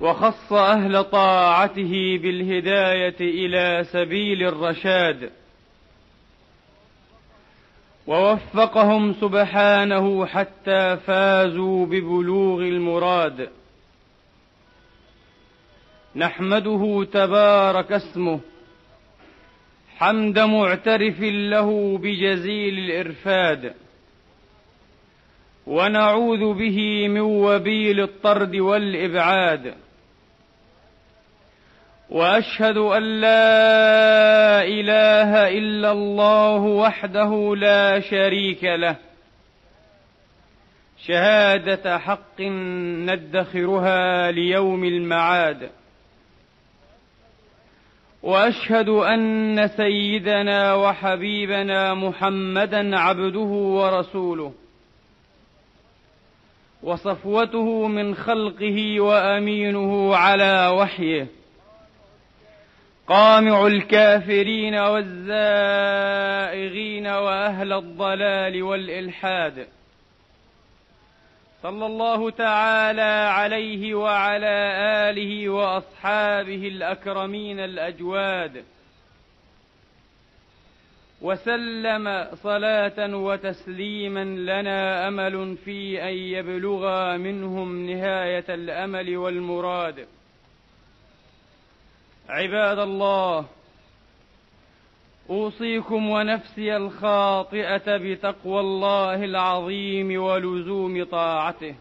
وخص أهل طاعته بالهداية إلى سبيل الرشاد. ووفقهم سبحانه حتى فازوا ببلوغ المراد. نحمده تبارك اسمه حمد معترف له بجزيل الإرفاد. ونعوذ به من وبيل الطرد والإبعاد. وأشهد أن لا إله إلا الله وحده لا شريك له. شهادة حق ندخرها ليوم المعاد. وأشهد أن سيدنا وحبيبنا محمدا عبده ورسوله. وصفوته من خلقه وأمينه على وحيه. قامع الكافرين والزائغين وأهل الضلال والإلحاد. صلى الله تعالى عليه وعلى آله وأصحابه الأكرمين الأجواد. وسلم صلاة وتسليما لنا أمل في أن يبلغ منهم نهاية الأمل والمراد. عباد الله أوصيكم ونفسي الخاطئة بتقوى الله العظيم ولزوم طاعته.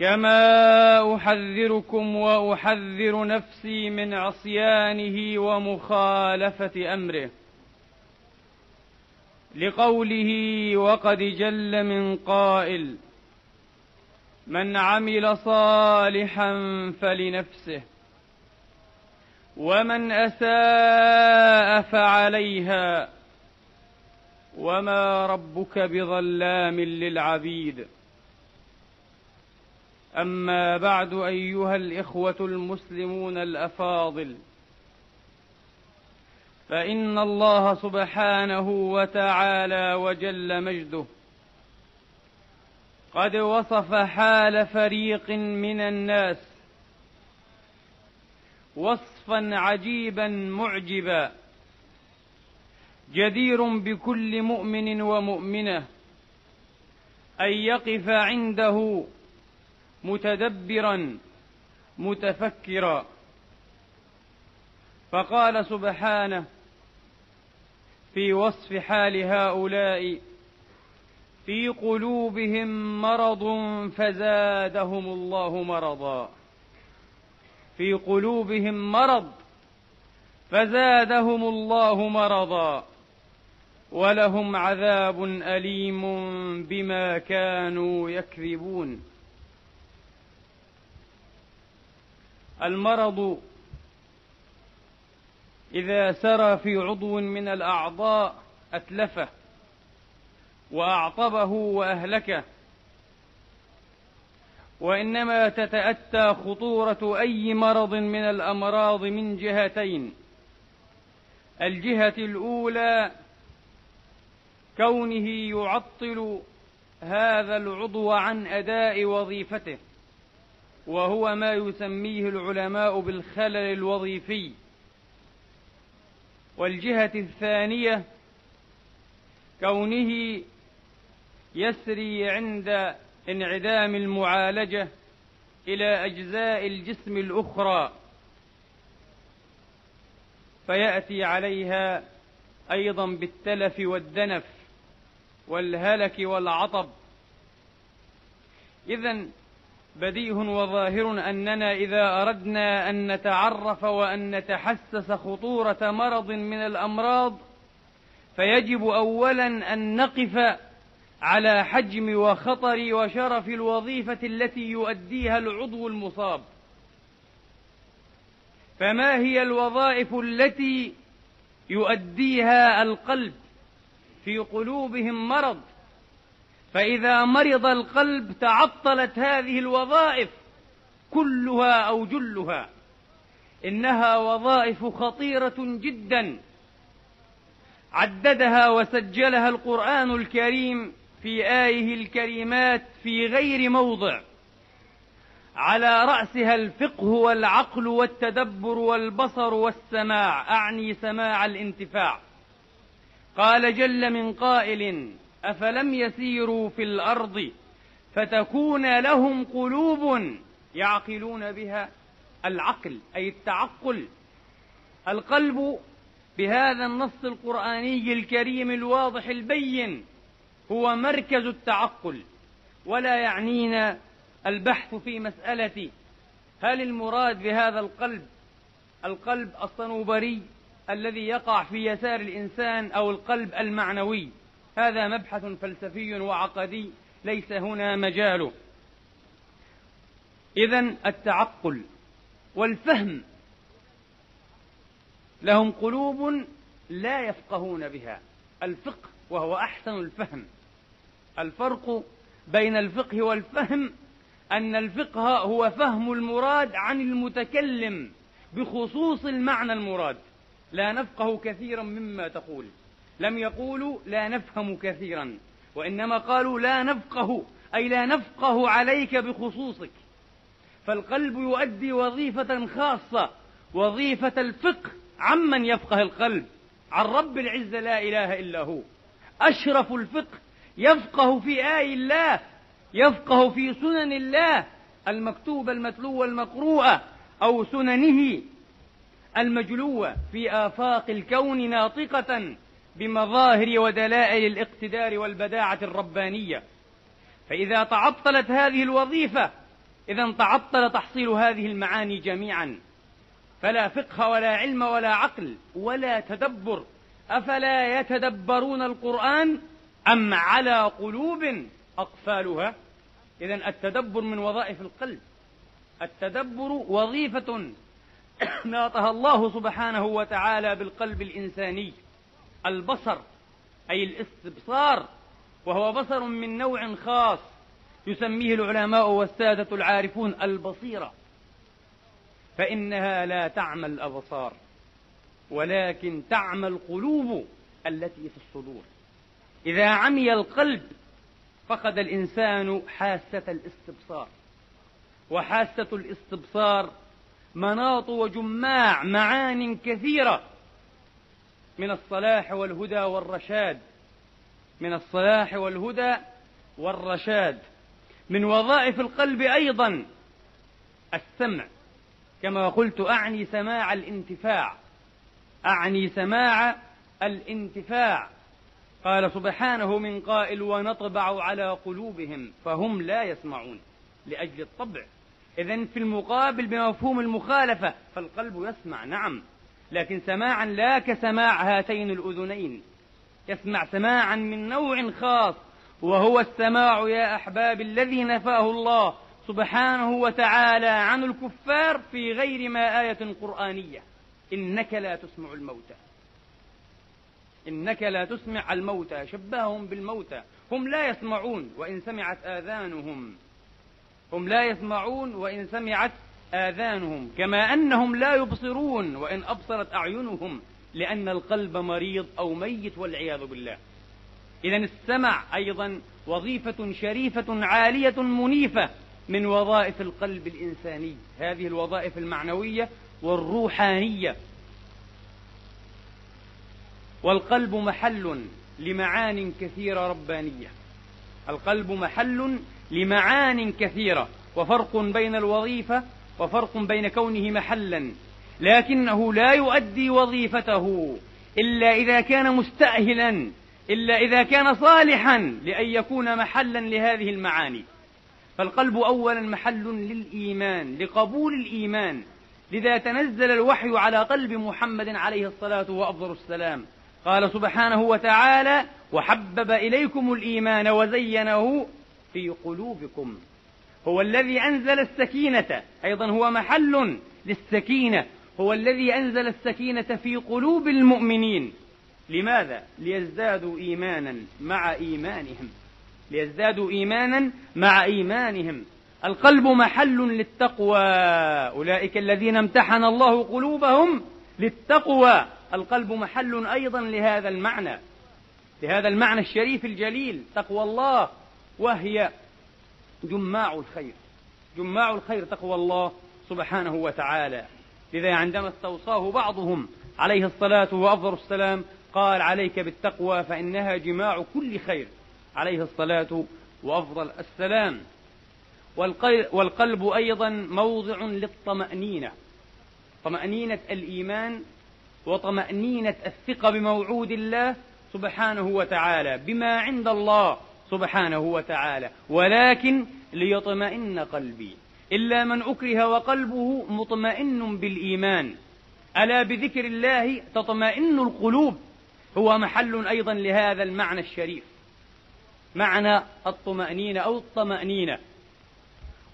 كما أحذركم وأحذر نفسي من عصيانه ومخالفة أمره. لقوله وقد جل من قائل من عمل صالحا فلنفسه ومن أساء فعليها. وما ربك بظلام للعبيد. أما بعد أيها الإخوة المسلمون الأفاضل. فإن الله سبحانه وتعالى وجل مجده. قد وصف حال فريق من الناس. وصفا عجيبا معجبا. جدير بكل مؤمن ومؤمنة. أن يقف عنده متدبرا متفكرا. فقال سبحانه في وصف حال هؤلاء في قلوبهم مرض فزادهم الله مرضا. في قلوبهم مرض فزادهم الله مرضا ولهم عذاب أليم بما كانوا يكذبون. المرض إذا سرى في عضو من الأعضاء أتلفه وأعطبه وأهلكه وإنما تتأتى خطورة أي مرض من الأمراض من جهتين. الجهة الأولى كونه يعطل هذا العضو عن أداء وظيفته وهو ما يسميه العلماء بالخلل الوظيفي. والجهة الثانية كونه يسري عند انعدام المعالجة إلى أجزاء الجسم الأخرى. فيأتي عليها أيضا بالتلف والدنف والهلك والعطب. اذا بديه وظاهر أننا إذا أردنا أن نتعرف وأن نتحسس خطورة مرض من الأمراض فيجب اولا أن نقف على حجم وخطر وشرف الوظيفة التي يؤديها العضو المصاب. فما هي الوظائف التي يؤديها القلب في قلوبهم مرض؟ فإذا مرض القلب تعطلت هذه الوظائف كلها أو جلها. إنها وظائف خطيرة جدا. عددها وسجلها القرآن الكريم في آيه الكريمات في غير موضع. على رأسها الفقه والعقل والتدبر والبصر والسماع. أعني سماع الانتفاع. قال جل من قائل أفلم يسيروا في الأرض فتكون لهم قلوب يعقلون بها العقل أي التعقل. القلب بهذا النص القرآني الكريم الواضح البين هو مركز التعقل ولا يعنينا البحث في مسألة هل المراد بهذا القلب؟ القلب الصنوبري الذي يقع في يسار الإنسان أو القلب المعنوي. هذا مبحث فلسفي وعقدي ليس هنا مجاله. إذا التعقل والفهم لهم قلوب لا يفقهون بها. الفقه وهو أحسن الفهم. الفرق بين الفقه والفهم أن الفقه هو فهم المراد عن المتكلم بخصوص المعنى المراد. لا نفقه كثيرا مما تقول. لم يقولوا لا نفهم كثيرا وإنما قالوا لا نفقه أي لا نفقه عليك بخصوصك. فالقلب يؤدي وظيفة خاصة وظيفة الفقه عمن يفقه القلب. عن رب العزة لا إله إلا هو. أشرف الفقه يفقه في آي الله يفقه في سنن الله المكتوبة المتلوة المقروءة أو سننه المجلوة في آفاق الكون ناطقة بمظاهر ودلائل الاقتدار والبداعة الربانية. فإذا تعطلت هذه الوظيفة إذا تعطل تحصيل هذه المعاني جميعا. فلا فقه ولا علم ولا عقل ولا تدبر. أفلا يتدبرون القرآن؟ أم على قلوب أقفالها؟ إذا التدبر من وظائف القلب. التدبر وظيفة ناطها الله سبحانه وتعالى بالقلب الإنساني. البصر أي الاستبصار وهو بصر من نوع خاص يسميه العلماء والسادة العارفون البصيرة. فإنها لا تعمى الأبصار ولكن تعمى القلوب التي في الصدور. إذا عمي القلب فقد الإنسان حاسة الاستبصار. وحاسة الاستبصار مناط وجماع معان كثيرة من الصلاح والهدى والرشاد. من الصلاح والهدى والرشاد. من وظائف القلب أيضا السمع. كما قلت أعني سماع الانتفاع. أعني سماع الانتفاع. قال سبحانه من قائل ونطبع على قلوبهم فهم لا يسمعون لأجل الطبع. إذا في المقابل بمفهوم المخالفة فالقلب يسمع نعم. لكن سماعا لا كسماع هاتين الأذنين. يسمع سماعا من نوع خاص وهو السماع يا أحباب الذي نفاه الله سبحانه وتعالى عن الكفار في غير ما آية قرآنية. إنك لا تسمع الموتى. إنك لا تسمع الموتى. شبههم بالموتى. هم لا يسمعون وإن سمعت آذانهم. هم لا يسمعون وإن سمعت آذانهم. كما أنهم لا يبصرون وإن أبصرت أعينهم لأن القلب مريض أو ميت والعياذ بالله. إذا السمع أيضا وظيفة شريفة عالية منيفة من وظائف القلب الإنساني. هذه الوظائف المعنوية والروحانية. والقلب محل لمعان كثيرة ربانية. القلب محل لمعان كثيرة. وفرق بين الوظيفة وفرق بين كونه محلا. لكنه لا يؤدي وظيفته إلا إذا كان مستأهلا إلا إذا كان صالحا لأن يكون محلا لهذه المعاني. فالقلب أولا محل للإيمان لقبول الإيمان. لذا تنزل الوحي على قلب محمد عليه الصلاة وأفضل السلام قال سبحانه وتعالى وحبب إليكم الإيمان وزينه في قلوبكم. هو الذي أنزل السكينة أيضا هو محل للسكينة. هو الذي أنزل السكينة في قلوب المؤمنين. لماذا؟ ليزدادوا إيمانا مع إيمانهم. ليزدادوا إيمانا مع إيمانهم. القلب محل للتقوى. أولئك الذين امتحن الله قلوبهم للتقوى. القلب محل أيضا لهذا المعنى لهذا المعنى الشريف الجليل تقوى الله وهي جماع الخير جماع الخير تقوى الله سبحانه وتعالى. لذا عندما استوصاه بعضهم عليه الصلاة وأفضل السلام قال عليك بالتقوى فإنها جماع كل خير عليه الصلاة وأفضل السلام. والقلب أيضا موضع للطمأنينة طمأنينة الإيمان وطمأنينة الثقة بموعود الله سبحانه وتعالى بما عند الله سبحانه وتعالى. ولكن ليطمئن قلبي. إلا من أكره وقلبه مطمئن بالإيمان. ألا بذكر الله تطمئن القلوب؟ هو محل أيضا لهذا المعنى الشريف. معنى الطمأنينة أو الطمأنينة.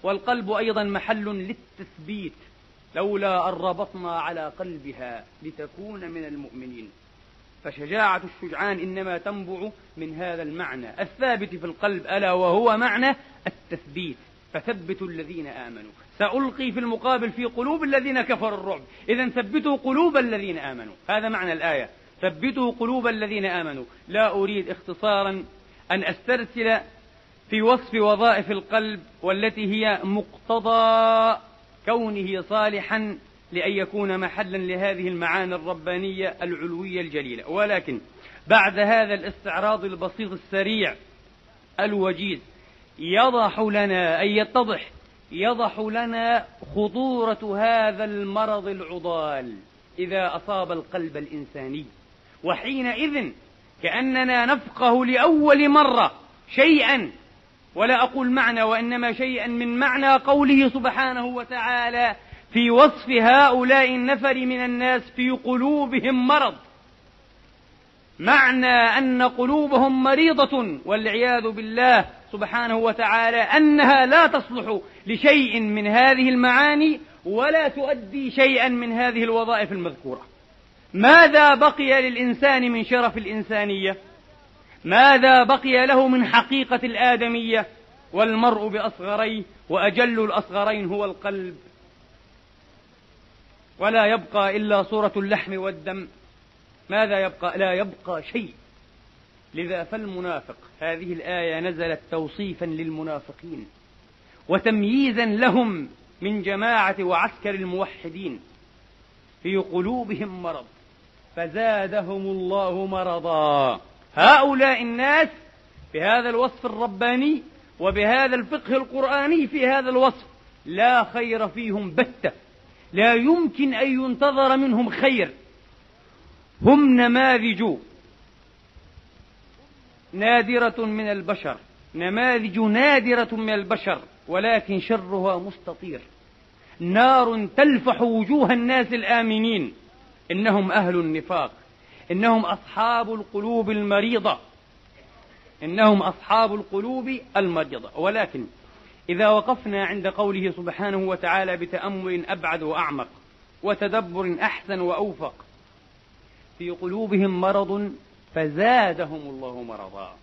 والقلب أيضا محل للتثبيت. لولا أن ربطنا على قلبها لتكون من المؤمنين. فشجاعة الشجعان إنما تنبع من هذا المعنى. الثابت في القلب ألا وهو معنى التثبيت. فثبتوا الذين آمنوا. سألقي في المقابل في قلوب الذين كفروا الرعب. إذا ثبتوا قلوب الذين آمنوا. هذا معنى الآية. ثبتوا قلوب الذين آمنوا. لا أريد اختصارا أن أسترسل في وصف وظائف القلب والتي هي مقتضى كونه صالحا لأن يكون محلا لهذه المعاني الربانية العلوية الجليلة. ولكن بعد هذا الاستعراض البسيط السريع الوجيز يضح لنا أي يتضح يضح لنا خطورة هذا المرض العضال إذا أصاب القلب الإنساني. وحينئذ كأننا نفقه لأول مرة شيئا ولا أقول معنى وإنما شيئا من معنى قوله سبحانه وتعالى في وصف هؤلاء النفر من الناس في قلوبهم مرض. معنى أن قلوبهم مريضة والعياذ بالله سبحانه وتعالى أنها لا تصلح لشيء من هذه المعاني ولا تؤدي شيئا من هذه الوظائف المذكورة. ماذا بقي للإنسان من شرف الإنسانية؟ ماذا بقي له من حقيقة الآدمية والمرء بأصغريه وأجل الأصغرين هو القلب؟ ولا يبقى إلا صورة اللحم والدم. ماذا يبقى؟ لا يبقى شيء. لذا فالمنافق هذه الآية نزلت توصيفا للمنافقين وتمييزا لهم من جماعة وعسكر الموحدين في قلوبهم مرض فزادهم الله مرضا. هؤلاء الناس بهذا الوصف الرباني وبهذا الفقه القرآني في هذا الوصف لا خير فيهم بتة. لا يمكن أن ينتظر منهم خير. هم نماذج. نادرة من البشر. نماذج نادرة من البشر. ولكن شرها مستطير. نار تلفح وجوه الناس الآمنين. إنهم أهل النفاق. إنهم أصحاب القلوب المريضة. إنهم أصحاب القلوب المريضة. ولكن إذا وقفنا عند قوله سبحانه وتعالى بتأمل أبعد وأعمق وتدبر أحسن وأوفق في قلوبهم مرض فزادهم الله مرضا.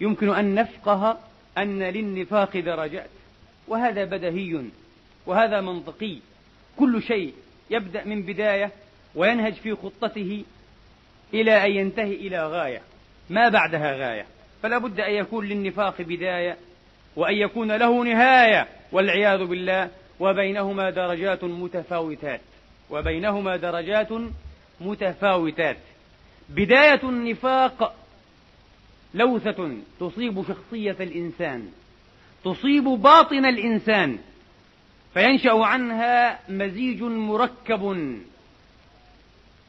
يمكن أن نفقه أن للنفاق درجات وهذا بدهي وهذا منطقي. كل شيء يبدأ من بداية وينهج في خطته إلى أن ينتهي إلى غاية ما بعدها غاية. فلا بد أن يكون للنفاق بداية وأن يكون له نهاية والعياذ بالله. وبينهما درجات متفاوتات وبينهما درجات متفاوتات. بداية النفاق لوثة تصيب شخصية الإنسان تصيب باطن الإنسان فينشأ عنها مزيج مركب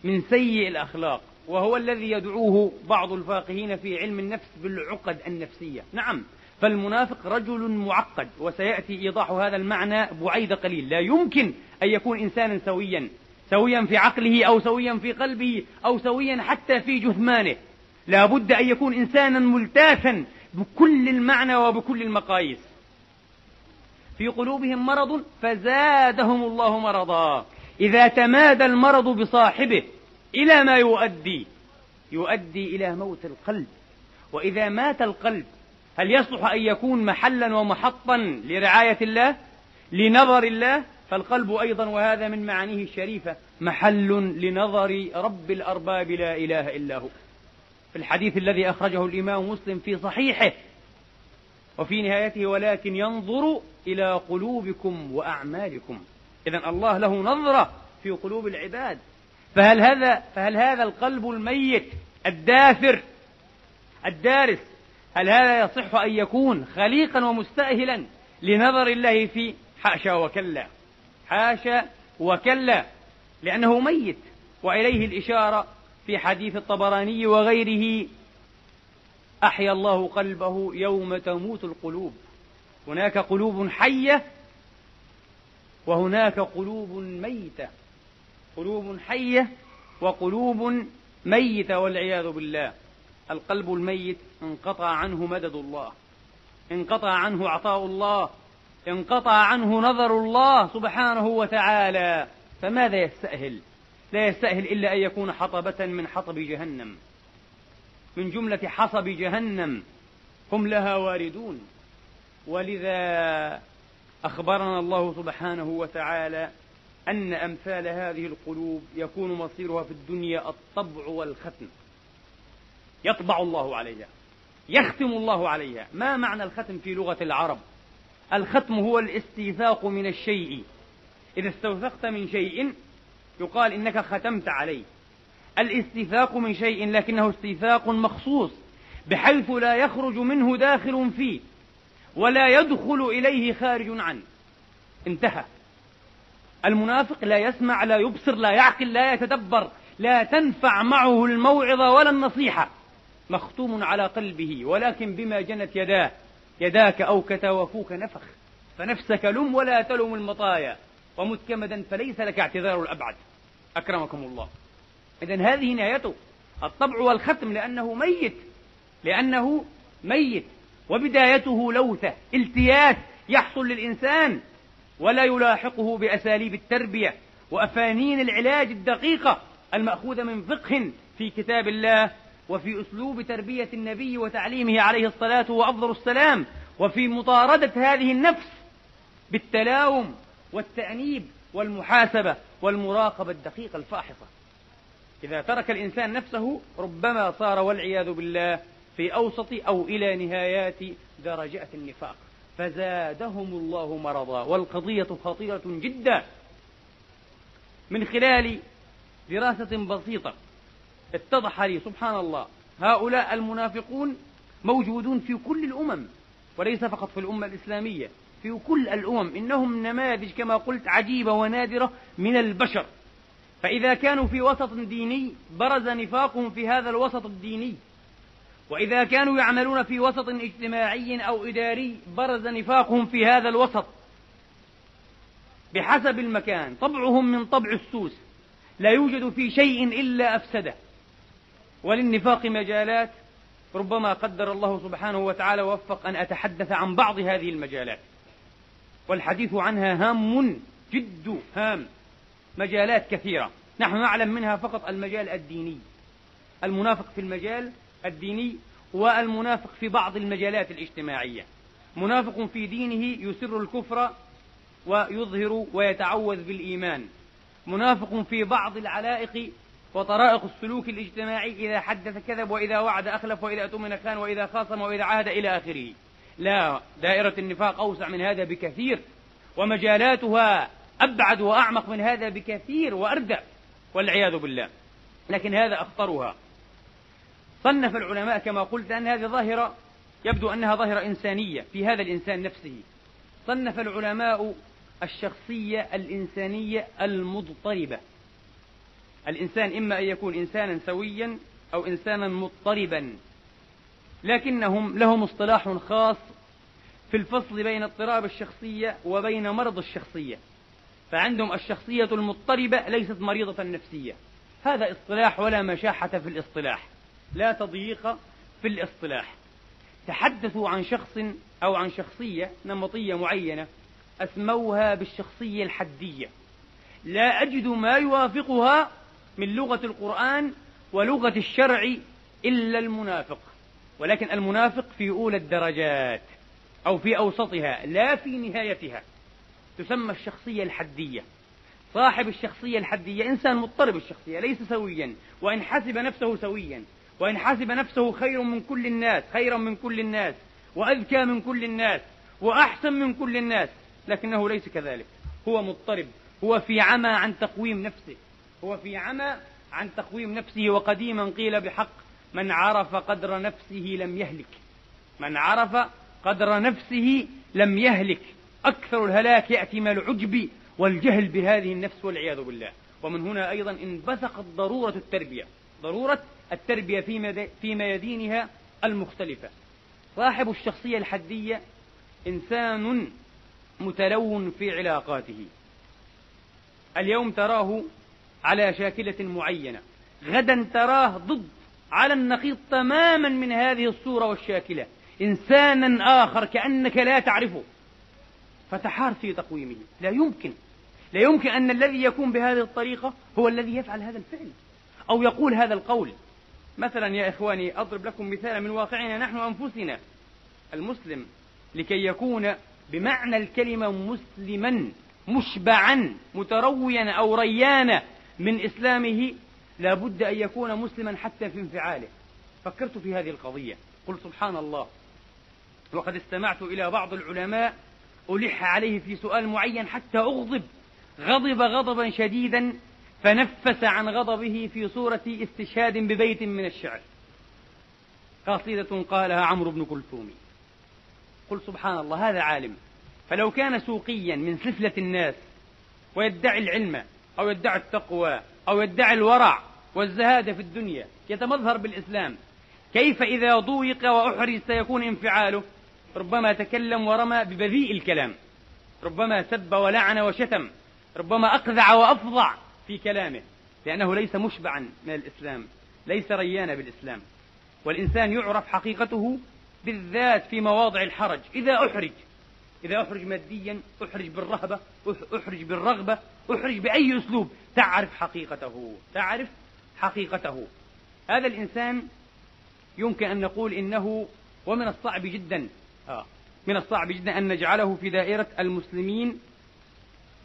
من سيء الأخلاق. وهو الذي يدعوه بعض الفاقهين في علم النفس بالعقد النفسية. نعم فالمنافق رجل معقد وسيأتي إيضاح هذا المعنى بعيد قليل. لا يمكن أن يكون إنسانا سويا سويا في عقله أو سويا في قلبه أو سويا حتى في جثمانه. لا بد أن يكون إنسانا ملتافا بكل المعنى وبكل المقاييس. في قلوبهم مرض فزادهم الله مرضا. إذا تمادى المرض بصاحبه إلى ما يؤدي يؤدي إلى موت القلب. وإذا مات القلب هل يصلح أن يكون محلا ومحطا لرعاية الله؟ لنظر الله؟ فالقلب أيضا وهذا من معانيه الشريفة محل لنظر رب الأرباب لا إله إلا هو. في الحديث الذي أخرجه الإمام مسلم في صحيحه وفي نهايته ولكن ينظر إلى قلوبكم وأعمالكم. إذا الله له نظرة في قلوب العباد. فهل هذا فهل هذا القلب الميت الدافر الدارس هل هذا يصح أن يكون خليقا ومستأهلا لنظر الله فيه حاشا وكلا؟ حاشا وكلا لأنه ميت وإليه الإشارة في حديث الطبراني وغيره أحيا الله قلبه يوم تموت القلوب. هناك قلوب حية وهناك قلوب ميتة. قلوب حية وقلوب ميتة والعياذ بالله. القلب الميت انقطع عنه مدد الله. انقطع عنه عطاء الله. انقطع عنه نظر الله سبحانه وتعالى. فماذا يستأهل؟ لا يستأهل إلا أن يكون حطبة من حطب جهنم. من جملة حصب جهنم. هم لها واردون. ولذا أخبرنا الله سبحانه وتعالى أن أمثال هذه القلوب يكون مصيرها في الدنيا الطبع والختم. يطبع الله عليها يختم الله عليها. ما معنى الختم في لغة العرب؟ الختم هو الاستيثاق من الشيء. إذا استوثقت من شيء يقال إنك ختمت عليه. الاستيثاق من شيء لكنه استيثاق مخصوص بحيث لا يخرج منه داخل فيه ولا يدخل إليه خارج عنه. انتهى. المنافق لا يسمع لا يبصر لا يعقل لا يتدبر لا تنفع معه الموعظة ولا النصيحة. مختوم على قلبه ولكن بما جنت يداه يداك أوكت وفوك نفخ. فنفسك لم ولا تلم المطايا. ومت كمدا فليس لك اعتذار الأبعد. أكرمكم الله. إذا هذه نهايته. الطبع والختم لأنه ميت. لأنه ميت. وبدايته لوثة. التياس يحصل للإنسان. ولا يلاحقه بأساليب التربية وأفانين العلاج الدقيقة المأخوذة من فقه في كتاب الله وفي أسلوب تربية النبي وتعليمه عليه الصلاة وأفضل السلام وفي مطاردة هذه النفس بالتلاوم والتأنيب والمحاسبة والمراقبة الدقيقة الفاحصة. إذا ترك الإنسان نفسه ربما صار والعياذ بالله في أوسط أو إلى نهايات درجات النفاق. فزادهم الله مرضا. والقضية خطيرة جدا. من خلال دراسة بسيطة اتضح لي سبحان الله هؤلاء المنافقون موجودون في كل الأمم وليس فقط في الأمة الإسلامية في كل الأمم. إنهم نماذج كما قلت عجيبة ونادرة من البشر. فإذا كانوا في وسط ديني برز نفاقهم في هذا الوسط الديني. وإذا كانوا يعملون في وسط اجتماعي أو إداري برز نفاقهم في هذا الوسط. بحسب المكان طبعهم من طبع السوس. لا يوجد في شيء إلا أفسده. وللنفاق مجالات ربما قدر الله سبحانه وتعالى ووفق أن أتحدث عن بعض هذه المجالات. والحديث عنها هام جد هام مجالات كثيرة. نحن نعلم منها فقط المجال الديني. المنافق في المجال الديني والمنافق في بعض المجالات الاجتماعية. منافق في دينه يسر الكفر ويظهر ويتعوذ بالإيمان. منافق في بعض العلائق وطرائق السلوك الاجتماعي إذا حدث كذب وإذا وعد أخلف وإذا أتمن خان وإذا خاصم وإذا عهد إلى آخره. لا دائرة النفاق أوسع من هذا بكثير ومجالاتها أبعد وأعمق من هذا بكثير وأردع والعياذ بالله. لكن هذا أخطرها. صنف العلماء كما قلت أن هذه ظاهرة يبدو أنها ظاهرة إنسانية في هذا الإنسان نفسه. صنف العلماء الشخصية الإنسانية المضطربة. الإنسان إما أن يكون إنسانا سويا أو إنسانا مضطربا. لكنهم لهم اصطلاح خاص في الفصل بين اضطراب الشخصية وبين مرض الشخصية. فعندهم الشخصية المضطربة ليست مريضة نفسية. هذا اصطلاح ولا مشاحة في الاصطلاح. لا تضييق في الاصطلاح. تحدثوا عن شخص أو عن شخصية نمطية معينة أسموها بالشخصية الحدية. لا أجد ما يوافقها من لغة القرآن ولغة الشرع إلا المنافق. ولكن المنافق في أولى الدرجات أو في أوسطها لا في نهايتها. تسمى الشخصية الحدية. صاحب الشخصية الحدية إنسان مضطرب الشخصية ليس سويا. وإن حسب نفسه سويا. وإن حسب نفسه خير من كل الناس خيرا من كل الناس وأذكى من كل الناس وأحسن من كل الناس لكنه ليس كذلك. هو مضطرب هو في عمى عن تقويم نفسه هو في عمى عن تقويم نفسه وقديما قيل بحق من عرف قدر نفسه لم يهلك من عرف قدر نفسه لم يهلك. أكثر الهلاك يأتي من العجب والجهل بهذه النفس والعياذ بالله. ومن هنا أيضا انبثقت ضرورة التربية ضرورة التربية في ميادينها المختلفة. صاحب الشخصية الحدية إنسان متلون في علاقاته. اليوم تراه على شاكلة معينة. غدا تراه ضد على النقيض تماما من هذه الصورة والشاكلة. إنسانا آخر كأنك لا تعرفه. فتحار في تقويمه. لا يمكن. لا يمكن أن الذي يكون بهذه الطريقة هو الذي يفعل هذا الفعل. أو يقول هذا القول. مثلا يا إخواني أضرب لكم مثالا من واقعنا نحن أنفسنا. المسلم لكي يكون بمعنى الكلمة مسلما مشبعا مترويا أو ريانا من إسلامه لا بد أن يكون مسلما حتى في انفعاله. فكرت في هذه القضية. قل سبحان الله. وقد استمعت إلى بعض العلماء ألح عليه في سؤال معين حتى أغضب. غضب غضبا شديدا فنفس عن غضبه في صورة استشهاد ببيت من الشعر. قصيدة قالها عمرو بن كلثوم. قل سبحان الله هذا عالم. فلو كان سوقيا من سفلة الناس ويدعي العلم أو يدعي التقوى أو يدعي الورع والزهادة في الدنيا يتمظهر بالإسلام. كيف إذا ضويق وأحرج سيكون انفعاله؟ ربما تكلم ورمى ببذيء الكلام. ربما سب ولعن وشتم. ربما أقذع وأفظع. في كلامه لأنه ليس مشبعا من الإسلام ليس ريانا بالإسلام. والإنسان يعرف حقيقته بالذات في مواضع الحرج. إذا أحرج إذا أحرج ماديا أحرج بالرهبة أحرج بالرغبة أحرج بأي أسلوب تعرف حقيقته تعرف حقيقته. هذا الإنسان يمكن أن نقول إنه ومن الصعب جدا آه من الصعب جدا أن نجعله في دائرة المسلمين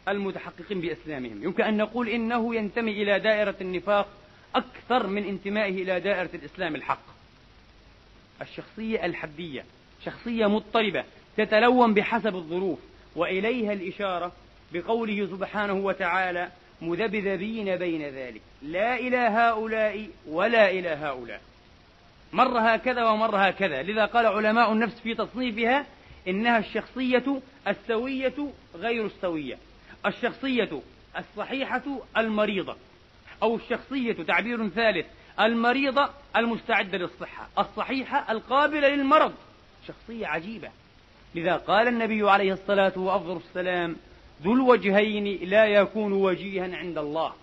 المتحققين بإسلامهم. يمكن أن نقول إنه ينتمي إلى دائرة النفاق أكثر من انتمائه إلى دائرة الإسلام الحق. الشخصية الحدية شخصية مضطربة تتلون بحسب الظروف وإليها الإشارة بقوله سبحانه وتعالى مذبذبين بين ذلك. لا إلى هؤلاء ولا إلى هؤلاء. مر هكذا ومر هكذا. لذا قال علماء النفس في تصنيفها إنها الشخصية السوية غير السوية. الشخصية الصحيحة المريضة أو الشخصية تعبير ثالث المريضة المستعدة للصحة الصحيحة القابلة للمرض. شخصية عجيبة. لذا قال النبي عليه الصلاة وأفضل السلام ذو الوجهين لا يكون وجيها عند الله.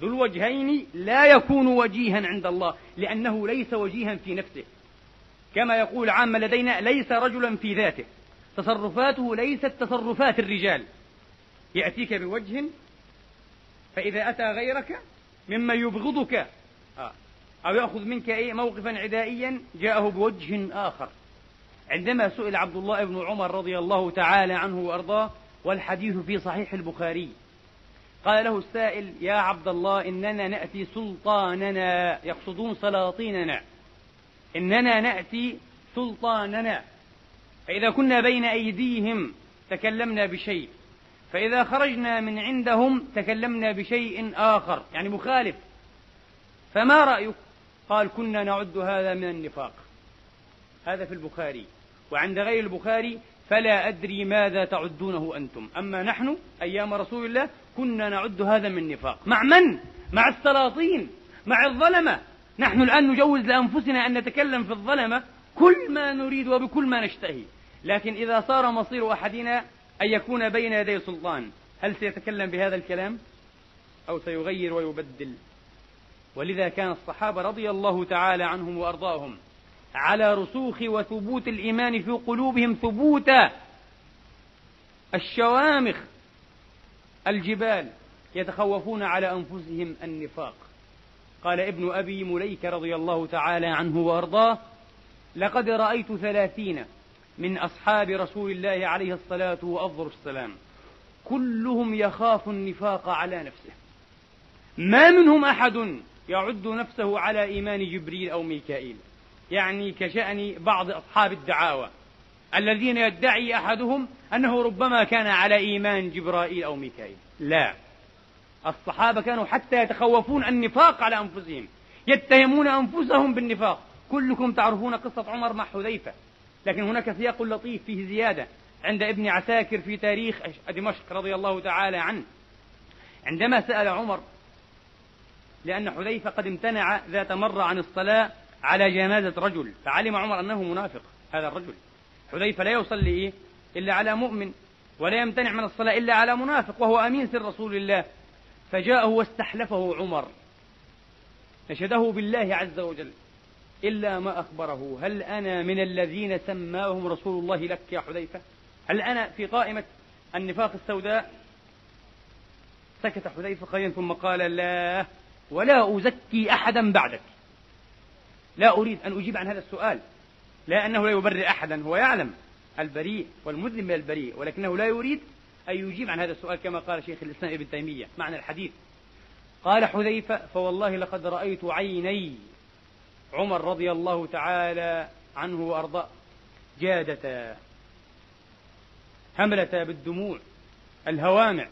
ذو الوجهين لا يكون وجيها عند الله لأنه ليس وجيها في نفسه. كما يقول عامة لدينا ليس رجلا في ذاته. تصرفاته ليست تصرفات الرجال. يأتيك بوجه فإذا أتى غيرك مما يبغضك. آه. أو يأخذ منك أي موقفا عدائيا جاءه بوجه آخر. عندما سئل عبد الله بن عمر رضي الله تعالى عنه وأرضاه والحديث في صحيح البخاري. قال له السائل يا عبد الله إننا نأتي سلطاننا. يقصدون سلاطيننا. إننا نأتي سلطاننا. فإذا كنا بين أيديهم تكلمنا بشيء. فإذا خرجنا من عندهم تكلمنا بشيء آخر يعني مخالف. فما رأيك؟ قال كنا نعد هذا من النفاق. هذا في البخاري. وعند غير البخاري فلا أدري ماذا تعدونه أنتم. أما نحن أيام رسول الله كنا نعد هذا من نفاق مع من؟ مع السلاطين مع الظلمة. نحن الآن نجوز لأنفسنا أن نتكلم في الظلمة كل ما نريد وبكل ما نشتهي. لكن إذا صار مصير أحدنا أن يكون بين يدي سلطان. هل سيتكلم بهذا الكلام؟ أو سيغير ويبدل. ولذا كان الصحابة رضي الله تعالى عنهم وأرضاهم على رسوخ وثبوت الإيمان في قلوبهم ثبوتا الشوامخ الجبال يتخوفون على أنفسهم النفاق. قال ابن أبي مليك رضي الله تعالى عنه وأرضاه لقد رأيت ثلاثين من أصحاب رسول الله عليه الصلاة وأفضل السلام. كلهم يخاف النفاق على نفسه. ما منهم أحد يعد نفسه على إيمان جبريل أو ميكائيل. يعني كشأن بعض أصحاب الدعاوى. الذين يدعي أحدهم أنه ربما كان على إيمان جبرائيل أو ميكائيل. لا. الصحابة كانوا حتى يتخوفون النفاق على أنفسهم. يتهمون أنفسهم بالنفاق. كلكم تعرفون قصة عمر مع حذيفة. لكن هناك سياق لطيف فيه زيادة عند ابن عساكر في تاريخ دمشق رضي الله تعالى عنه. عندما سأل عمر لأن حذيفة قد امتنع ذات مرة عن الصلاة على جنازة رجل فعلم عمر أنه منافق هذا الرجل. حذيفة لا يصلي إيه؟ إلا على مؤمن ولا يمتنع من الصلاة إلا على منافق وهو أمين سر رسول الله. فجاءه واستحلفه عمر. نشده بالله عز وجل. إلا ما أخبره. هل أنا من الذين سماهم رسول الله لك يا حذيفة؟ هل أنا في قائمة النفاق السوداء؟ سكت حذيفة قليلا ثم قال لا ولا أزكي أحدا بعدك. لا أريد أن أجيب عن هذا السؤال لا أنه لا يبرئ أحدا هو يعلم البريء والمذنب من البريء ولكنه لا يريد أن يجيب عن هذا السؤال كما قال شيخ الإسلام ابن تيمية. معنى الحديث قال حذيفة فوالله لقد رأيت عيني عمر رضي الله تعالى عنه وأرضاه جادتا هملتا بالدموع الهوامع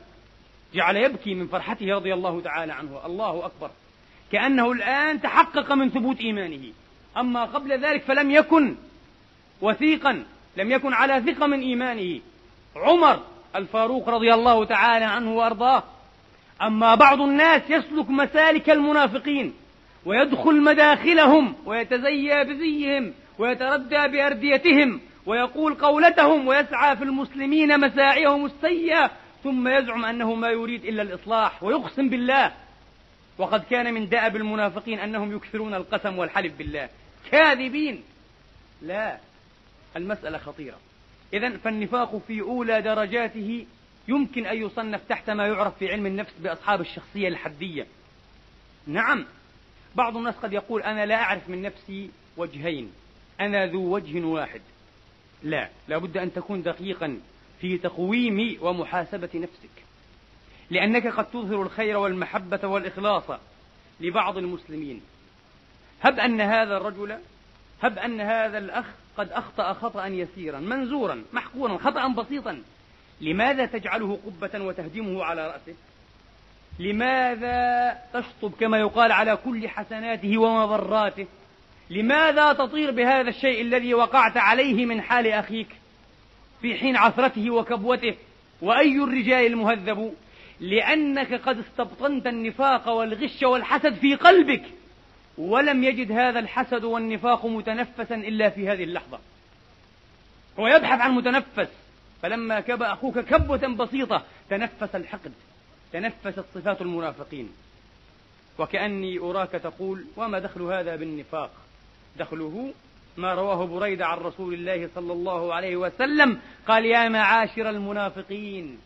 جعل يبكي من فرحته رضي الله تعالى عنه الله أكبر كأنه الآن تحقق من ثبوت إيمانه. أما قبل ذلك فلم يكن وثيقا لم يكن على ثقة من إيمانه. عمر الفاروق رضي الله تعالى عنه وأرضاه. أما بعض الناس يسلك مسالك المنافقين. ويدخل مداخلهم ويتزيى بزيهم ويتردى بأرديتهم ويقول قولتهم ويسعى في المسلمين مساعيهم السيئة ثم يزعم أنه ما يريد إلا الإصلاح ويقسم بالله. وقد كان من دأب المنافقين أنهم يكثرون القسم والحلف بالله. كاذبين! لا المسألة خطيرة. إذا فالنفاق في أولى درجاته يمكن أن يصنف تحت ما يعرف في علم النفس بأصحاب الشخصية الحدية. نعم. بعض الناس قد يقول أنا لا أعرف من نفسي وجهين أنا ذو وجه واحد. لا لابد أن تكون دقيقا في تقويم ومحاسبة نفسك. لأنك قد تظهر الخير والمحبة والإخلاص لبعض المسلمين. هب أن هذا الرجل هب أن هذا الأخ قد أخطأ خطأ يسيرا منزورا محقورا خطأ بسيطا. لماذا تجعله قبة وتهدمه على رأسه؟ لماذا تشطب كما يقال على كل حسناته ومضراته؟ لماذا تطير بهذا الشيء الذي وقعت عليه من حال أخيك في حين عثرته وكبوته؟ وأي الرجال المهذب؟ لأنك قد استبطنت النفاق والغش والحسد في قلبك ولم يجد هذا الحسد والنفاق متنفسا إلا في هذه اللحظة. هو يبحث عن متنفس فلما كب أخوك كبوة بسيطة تنفس الحقد. تنفست صفات المنافقين وكأني أراك تقول وما دخل هذا بالنفاق؟ دخله ما رواه بريدة عن رسول الله صلى الله عليه وسلم قال يا معاشر المنافقين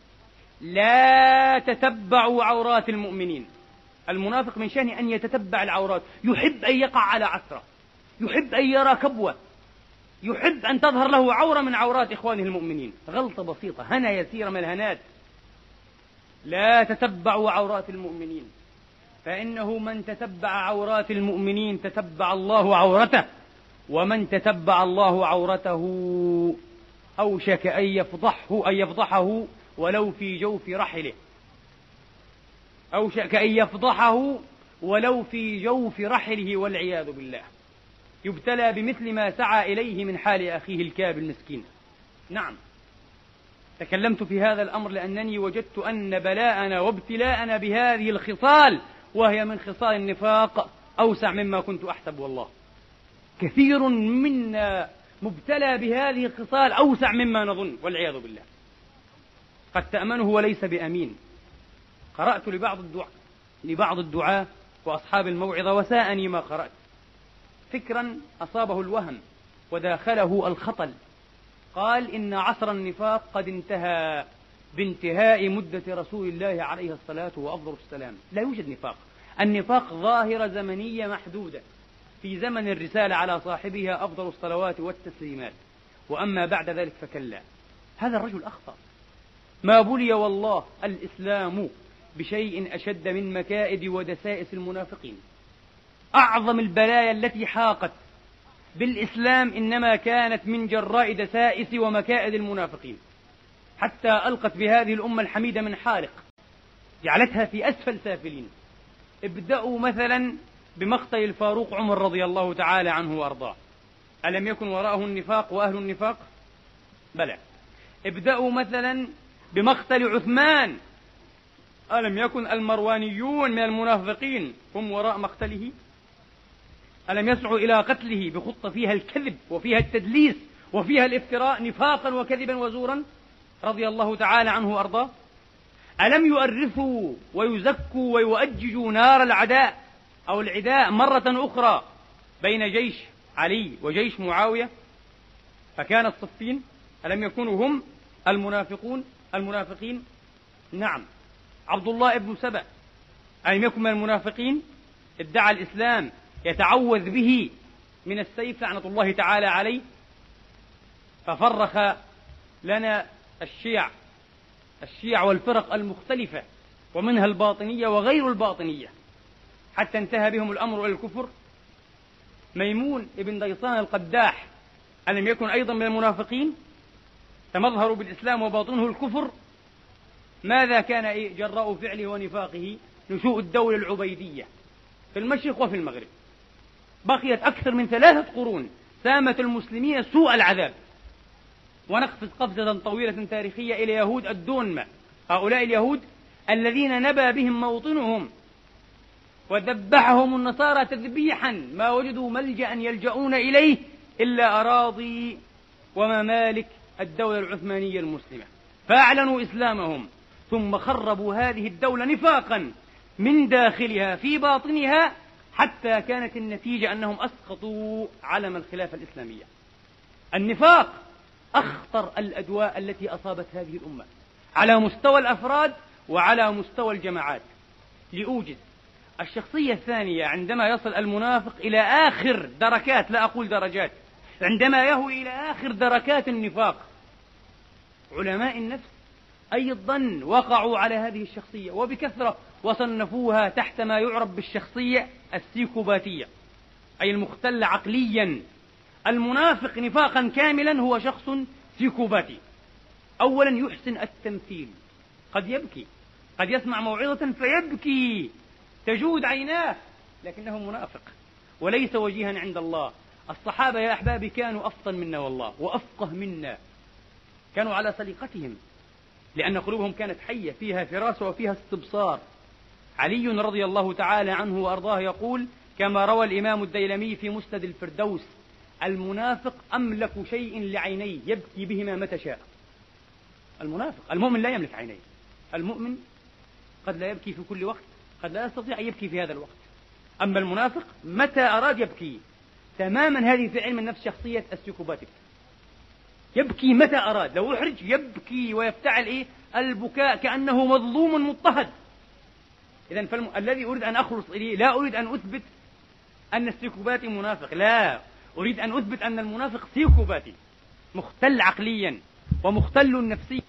لا تتبعوا عورات المؤمنين. المنافق من شأنه أن يتتبع العورات. يحب أن يقع على عثرة. يحب أن يرى كبوة. يحب أن تظهر له عورة من عورات إخوانه المؤمنين. غلطة بسيطة هنا يسيرة من الهنات لا تتبعوا عورات المؤمنين. فإنه من تتبع عورات المؤمنين تتبع الله عورته ومن تتبع الله عورته أوشك أن يفضحه أن يفضحه ولو في جوف رحله. أوشك أن يفضحه ولو في جوف رحله والعياذ بالله. يبتلى بمثل ما سعى إليه من حال أخيه الكاب المسكين. نعم. تكلمت في هذا الأمر لأنني وجدت أن بلاءنا وابتلاءنا بهذه الخصال وهي من خصال النفاق أوسع مما كنت أحسب والله. كثير منا مبتلى بهذه الخصال أوسع مما نظن والعياذ بالله. قد تأمنه وليس بأمين. قرأت لبعض الدعاء لبعض الدعاة وأصحاب الموعظة وساءني ما قرأت. فكرا أصابه الوهم وداخله الخطل. قال إن عصر النفاق قد انتهى بانتهاء مدة رسول الله عليه الصلاة وأفضل السلام. لا يوجد نفاق. النفاق ظاهرة زمنية محدودة. في زمن الرسالة على صاحبها أفضل الصلوات والتسليمات. وأما بعد ذلك فكلا. هذا الرجل أخطأ. ما بلي والله الإسلام بشيء أشد من مكائد ودسائس المنافقين. أعظم البلايا التي حاقت بالإسلام إنما كانت من جراء دسائس ومكائد المنافقين. حتى ألقت بهذه الأمة الحميدة من حالق جعلتها في أسفل سافلين. ابدأوا مثلا بمقتل الفاروق عمر رضي الله تعالى عنه وأرضاه. ألم يكن وراءه النفاق وأهل النفاق؟ بلى. ابدأوا مثلا بمقتل عثمان. ألم يكن المروانيون من المنافقين هم وراء مقتله؟ ألم يسعوا إلى قتله بخطة فيها الكذب وفيها التدليس وفيها الافتراء نفاقا وكذبا وزورا؟ رضي الله تعالى عنه وأرضاه. ألم يؤرثوا ويزكوا ويؤججوا نار العداء أو العداء مرة أخرى بين جيش علي وجيش معاوية؟ فكان الصفين ألم يكونوا هم المنافقون المنافقين؟ نعم. عبد الله بن سبأ ألم يكن من المنافقين؟ ادعى الإسلام يتعوذ به من السيف لعنة الله تعالى عليه ففرخ لنا الشيع الشيع والفرق المختلفة ومنها الباطنية وغير الباطنية حتى انتهى بهم الأمر إلى الكفر. ميمون ابن ديصان القداح ألم يكن أيضا من المنافقين تمظهر بالإسلام وباطنه الكفر ماذا كان إيه جراء فعله ونفاقه؟ نشوء الدولة العبيدية في المشرق وفي المغرب. بقيت أكثر من ثلاثة قرون سامت المسلمين سوء العذاب. ونقفز قفزة طويلة تاريخية إلى يهود الدونمة هؤلاء اليهود الذين نبى بهم موطنهم وذبحهم النصارى تذبيحا ما وجدوا ملجأ يلجؤون إليه إلا أراضي وممالك الدولة العثمانية المسلمة. فأعلنوا إسلامهم ثم خربوا هذه الدولة نفاقا من داخلها في باطنها حتى كانت النتيجة أنهم أسقطوا علم الخلافة الإسلامية النفاق أخطر الأدواء التي أصابت هذه الأمة على مستوى الأفراد وعلى مستوى الجماعات. لأوجز الشخصية الثانية عندما يصل المنافق إلى آخر دركات لا أقول درجات عندما يهوي إلى آخر دركات النفاق. علماء النفس أي الظن وقعوا على هذه الشخصية وبكثرة وصنفوها تحت ما يعرف بالشخصية السيكوباتية أي المختل عقليا. المنافق نفاقا كاملا هو شخص سيكوباتي. أولا يحسن التمثيل. قد يبكي. قد يسمع موعظة فيبكي. تجود عيناه. لكنه منافق. وليس وجيها عند الله. الصحابة يا أحبابي كانوا أفطن منا والله وأفقه منا. كانوا على سليقتهم. لأن قلوبهم كانت حية فيها فراسة وفيها استبصار. علي رضي الله تعالى عنه وأرضاه يقول كما روى الإمام الديلمي في مسند الفردوس المنافق أملك شيء لعينيه يبكي بهما متى شاء. المنافق المؤمن لا يملك عينيه. المؤمن قد لا يبكي في كل وقت قد لا يستطيع أن يبكي في هذا الوقت. أما المنافق متى أراد يبكي؟ تماما هذه في علم النفس شخصية السيكوباتيك. يبكي متى أراد؟ لو أحرج يبكي ويفتعل إيه؟ البكاء كأنه مظلوم مضطهد. إذا فالم... الذي أريد أن أخلص إليه لا أريد أن أثبت أن السيكوباتي منافق. لا أريد أن أثبت أن المنافق سيكوباتي مختل عقليا ومختل نفسيا.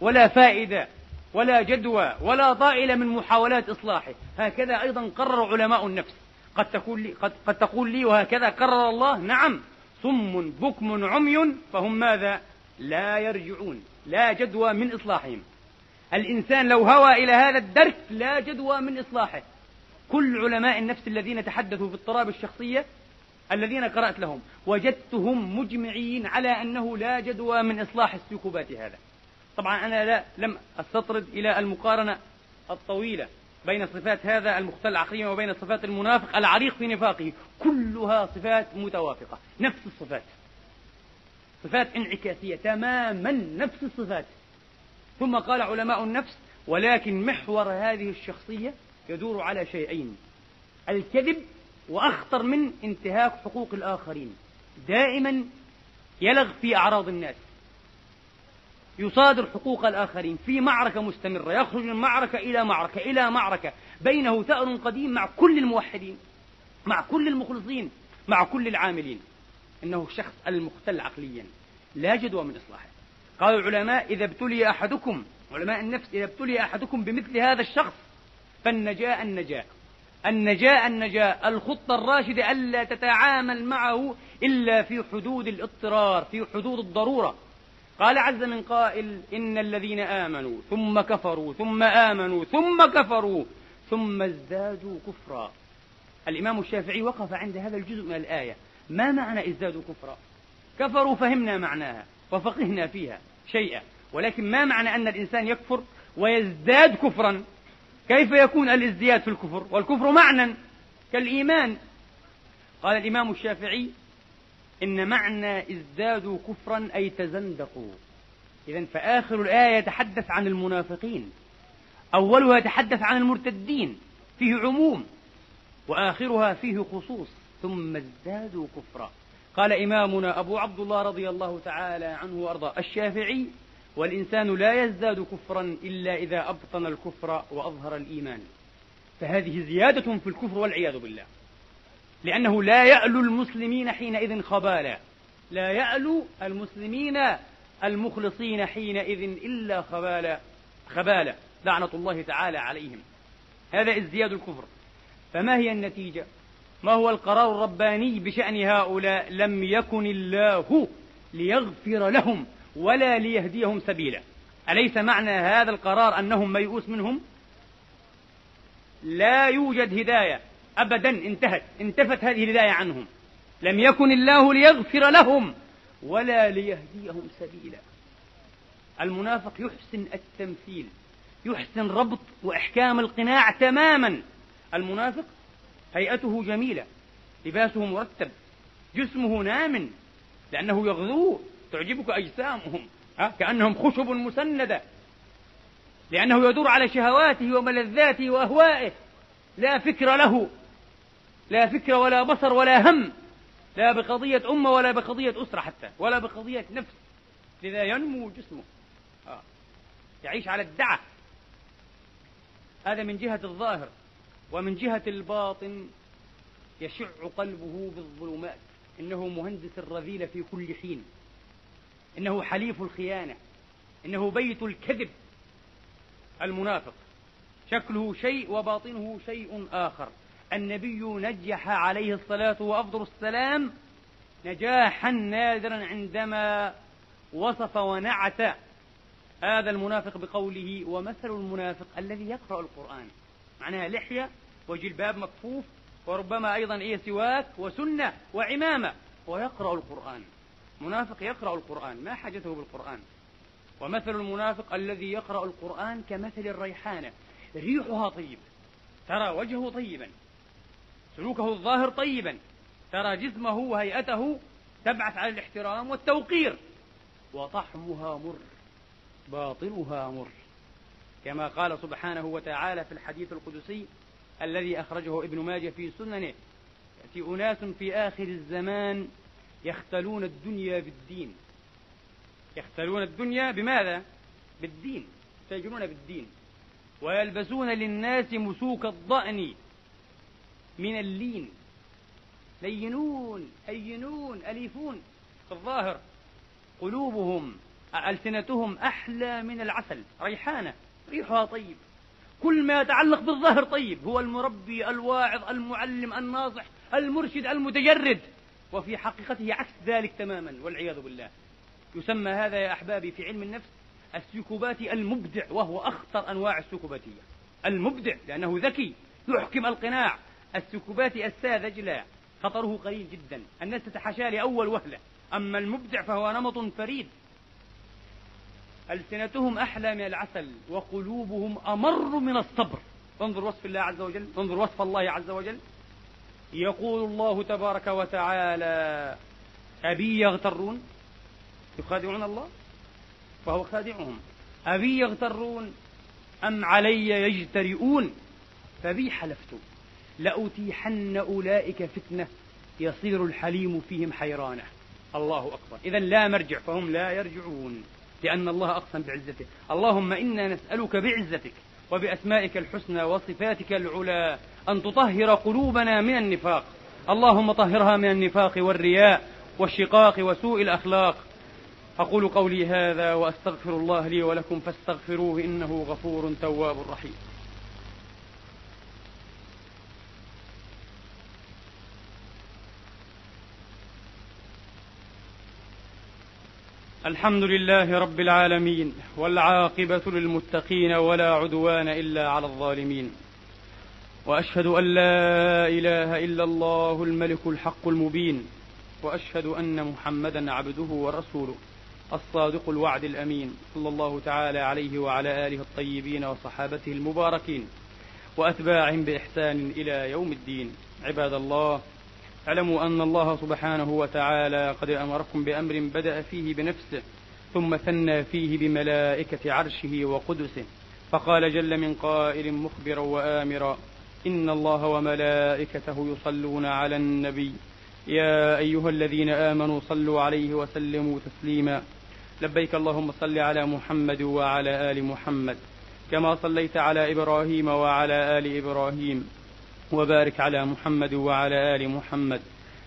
ولا فائدة ولا جدوى ولا طائل من محاولات إصلاحه. هكذا أيضا قرر علماء النفس. قد تقول لي, قد, قد تقول لي وهكذا قرر الله؟ نعم. صم بكم عمي فهم ماذا؟ لا يرجعون لا جدوى من إصلاحهم. الإنسان لو هوى إلى هذا الدرك لا جدوى من إصلاحه. كل علماء النفس الذين تحدثوا في اضطراب الشخصية الذين قرأت لهم وجدتهم مجمعين على أنه لا جدوى من إصلاح السيكوبات هذا. طبعا أنا لا لم أستطرد إلى المقارنة الطويلة. بين صفات هذا المختل عقليا وبين صفات المنافق العريق في نفاقه. كلها صفات متوافقة. نفس الصفات. صفات انعكاسية تماما. نفس الصفات. ثم قال علماء النفس ولكن محور هذه الشخصية يدور على شيئين. الكذب وأخطر من انتهاك حقوق الآخرين. دائما يلغ في أعراض الناس. يصادر حقوق الآخرين في معركة مستمرة يخرج من معركة إلى معركة إلى معركة. بينه ثأر قديم مع كل الموحدين مع كل المخلصين مع كل العاملين. إنه شخص المختل عقليا لا جدوى من إصلاحه. قال العلماء إذا ابتلي أحدكم علماء النفس إذا ابتلي أحدكم بمثل هذا الشخص فالنجاء النجاء. النجاة النجاة الخطة الراشدة ألا تتعامل معه إلا في حدود الاضطرار في حدود الضرورة. قال عز من قائل إن الذين آمنوا ثم كفروا ثم آمنوا ثم كفروا ثم ازدادوا كفرا. الإمام الشافعي وقف عند هذا الجزء من الآية. ما معنى ازدادوا كفرا؟ كفروا فهمنا معناها وفقهنا فيها شيئا ولكن ما معنى أن الإنسان يكفر ويزداد كفرا؟ كيف يكون الازدياد في الكفر؟ والكفر معنى كالإيمان. قال الإمام الشافعي إن معنى ازدادوا كفرا أي تزندقوا. إذا فآخر الآية يتحدث عن المنافقين. أولها يتحدث عن المرتدين فيه عموم وآخرها فيه خصوص ثم ازدادوا كفرا. قال إمامنا أبو عبد الله رضي الله تعالى عنه وأرضاه الشافعي والإنسان لا يزداد كفرا إلا إذا أبطن الكفر وأظهر الإيمان. فهذه زيادة في الكفر والعياذ بالله. لأنه لا يألو المسلمين حينئذ خبالا. لا يألو المسلمين المخلصين حينئذ إلا خبالا. خبالا. لعنة الله تعالى عليهم. هذا ازدياد الكفر. فما هي النتيجة؟ ما هو القرار الرباني بشأن هؤلاء؟ لم يكن الله ليغفر لهم ولا ليهديهم سبيلا. أليس معنى هذا القرار أنهم ميؤوس منهم؟ لا يوجد هداية. أبدا انتهت انتفت هذه الهداية عنهم. لم يكن الله ليغفر لهم ولا ليهديهم سبيلا. المنافق يحسن التمثيل يحسن ربط وإحكام القناع تماما. المنافق هيئته جميلة لباسه مرتب جسمه نام لأنه يغذو تعجبك أجسامهم كأنهم خشب مسندة. لأنه يدور على شهواته وملذاته وأهوائه لا فكر له. لا فكر ولا بصر ولا هم لا بقضية أمة ولا بقضية أسرة حتى ولا بقضية نفس. لذا ينمو جسمه. آه. يعيش على الدعة. هذا من جهة الظاهر ومن جهة الباطن يشع قلبه بالظلمات. إنه مهندس الرذيل في كل حين. إنه حليف الخيانة. إنه بيت الكذب. المنافق. شكله شيء وباطنه شيء آخر. النبي نجح عليه الصلاة وأفضل السلام نجاحا نادرا عندما وصف ونعت. هذا المنافق بقوله ومثل المنافق الذي يقرأ القرآن. معناها لحية وجلباب مكفوف وربما أيضا إيه سواك وسنة وعمامة ويقرأ القرآن. منافق يقرأ القرآن ما حاجته بالقرآن؟ ومثل المنافق الذي يقرأ القرآن كمثل الريحانة ريحها طيب ترى وجهه طيبا. سلوكه الظاهر طيبا. ترى جسمه وهيئته تبعث على الاحترام والتوقير. وطحمها مر باطنها مر. كما قال سبحانه وتعالى في الحديث القدسي الذي أخرجه ابن ماجه في سننه يأتي أناس في آخر الزمان يختلون الدنيا بالدين. يختلون الدنيا بماذا؟ بالدين يتاجرون بالدين. ويلبسون للناس مسوك الضأن. من اللين. لينون هينون أليفون. في الظاهر قلوبهم ألسنتهم أحلى من العسل ريحانة ريحها طيب. كل ما يتعلق بالظاهر طيب هو المربي الواعظ المعلم الناصح المرشد المتجرد. وفي حقيقته عكس ذلك تماما والعياذ بالله. يسمى هذا يا أحبابي في علم النفس السيكوباتي المبدع وهو أخطر أنواع السيكوباتية المبدع لأنه ذكي يحكم القناع السيكوباتي الساذج لا خطره قليل جدا. الناس تتحاشى لأول وهلة. أما المبدع فهو نمط فريد. ألسنتهم أحلى من العسل وقلوبهم أمر من الصبر. انظر وصف الله عز وجل انظر وصف الله عز وجل. يقول الله تبارك وتعالى أبي يغترون؟ يخادعون الله؟ فهو خادعهم. أبي يغترون أم علي يجترئون؟ فبي حلفت لأتيحن أولئك فتنة يصير الحليم فيهم حيرانة. الله أكبر. إذا لا مرجع فهم لا يرجعون لأن الله أقسم بعزته اللهم إنا نسألك بعزتك وبأسمائك الحسنى وصفاتك العلى أن تطهر قلوبنا من النفاق. اللهم طهرها من النفاق والرياء والشقاق وسوء الأخلاق. أقول قولي هذا وأستغفر الله لي ولكم فاستغفروه إنه غفور تواب رحيم. الحمد لله رب العالمين والعاقبة للمتقين ولا عدوان إلا على الظالمين. وأشهد أن لا إله إلا الله الملك الحق المبين وأشهد أن محمدا عبده ورسوله الصادق الوعد الأمين صلى الله تعالى عليه وعلى آله الطيبين وصحابته المباركين وأتباعهم بإحسان إلى يوم الدين. عباد الله اعلموا أن الله سبحانه وتعالى قد أمركم بأمر بدأ فيه بنفسه ثم ثنى فيه بملائكة عرشه وقدسه فقال جل من قائل مخبرا وآمرا إن الله وملائكته يصلون على النبي. يا أيها الذين آمنوا صلوا عليه وسلموا تسليما. لبيك اللهم صل على محمد وعلى آل محمد كما صليت على إبراهيم وعلى آل إبراهيم. وبارك على محمد وعلى آل محمد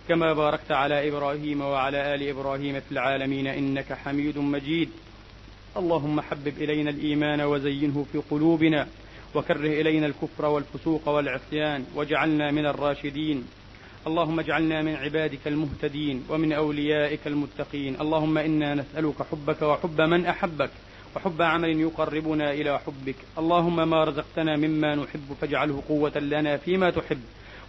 كما باركت على إبراهيم وعلى آل إبراهيم في العالمين إنك حميد مجيد. اللهم حبب إلينا الإيمان وزينه في قلوبنا وكره إلينا الكفر والفسوق والعصيان واجعلنا من الراشدين. اللهم اجعلنا من عبادك المهتدين ومن أوليائك المتقين. اللهم إنا نسألك حبك وحب من أحبك. وحب عمل يقربنا إلى حبك. اللهم ما رزقتنا مما نحب فاجعله قوة لنا فيما تحب.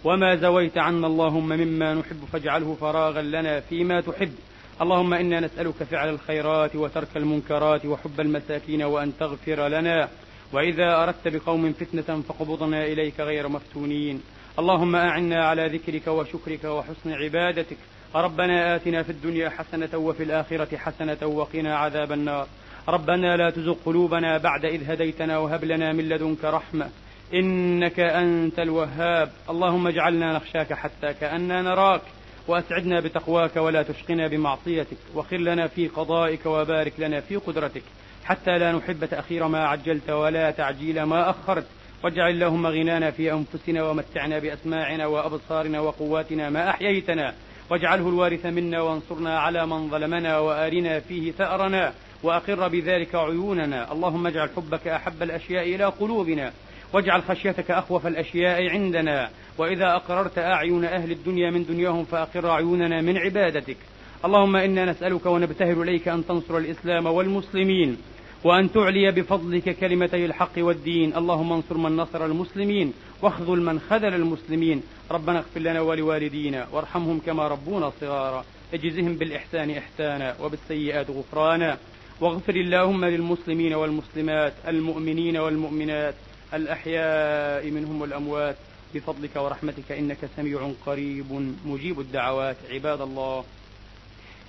وما زويت عنا اللهم مما نحب فاجعله فراغا لنا فيما تحب. اللهم إنا نسألك فعل الخيرات وترك المنكرات وحب المساكين وأن تغفر لنا. وإذا أردت بقوم فتنة فاقبضنا إليك غير مفتونين. اللهم أعنا على ذكرك وشكرك وحسن عبادتك. ربنا آتنا في الدنيا حسنة وفي الآخرة حسنة وقنا عذاب النار. ربنا لا تزغ قلوبنا بعد إذ هديتنا وهب لنا من لدنك رحمة. إنك أنت الوهاب. اللهم اجعلنا نخشاك حتى كأننا نراك وأسعدنا بتقواك ولا تشقنا بمعصيتك وخر لنا في قضائك وبارك لنا في قدرتك. حتى لا نحب تأخير ما عجلت ولا تعجيل ما أخرت. واجعل اللهم غنانا في أنفسنا ومتعنا بأسماعنا وأبصارنا وقواتنا ما أحييتنا. واجعله الوارث منا وانصرنا على من ظلمنا وآرنا فيه ثأرنا. وأقر بذلك عيوننا. اللهم اجعل حبك أحب الأشياء إلى قلوبنا واجعل خشيتك أخوف الأشياء عندنا. وإذا أقررت أعين أهل الدنيا من دنياهم فأقر عيوننا من عبادتك. اللهم إنا نسألك ونبتهل إليك أن تنصر الإسلام والمسلمين وأن تعلي بفضلك كلمتي الحق والدين. اللهم انصر من نصر المسلمين واخذل من خذل المسلمين. ربنا اغفر لنا ولوالدينا وارحمهم كما ربونا صغارا. اجزهم بالإحسان إحسانا وبالسيئات غفرانا. واغفر اللهم للمسلمين والمسلمات المؤمنين والمؤمنات الأحياء منهم والأموات بفضلك ورحمتك إنك سميع قريب مجيب الدعوات عباد الله.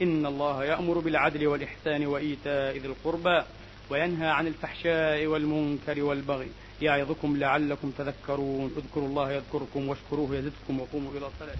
إن الله يأمر بالعدل والإحسان وإيتاء ذي القربى وينهى عن الفحشاء والمنكر والبغي يعظكم لعلكم تذكرون. اذكروا الله يذكركم واشكروه يزدكم وقوموا إلى الصلاة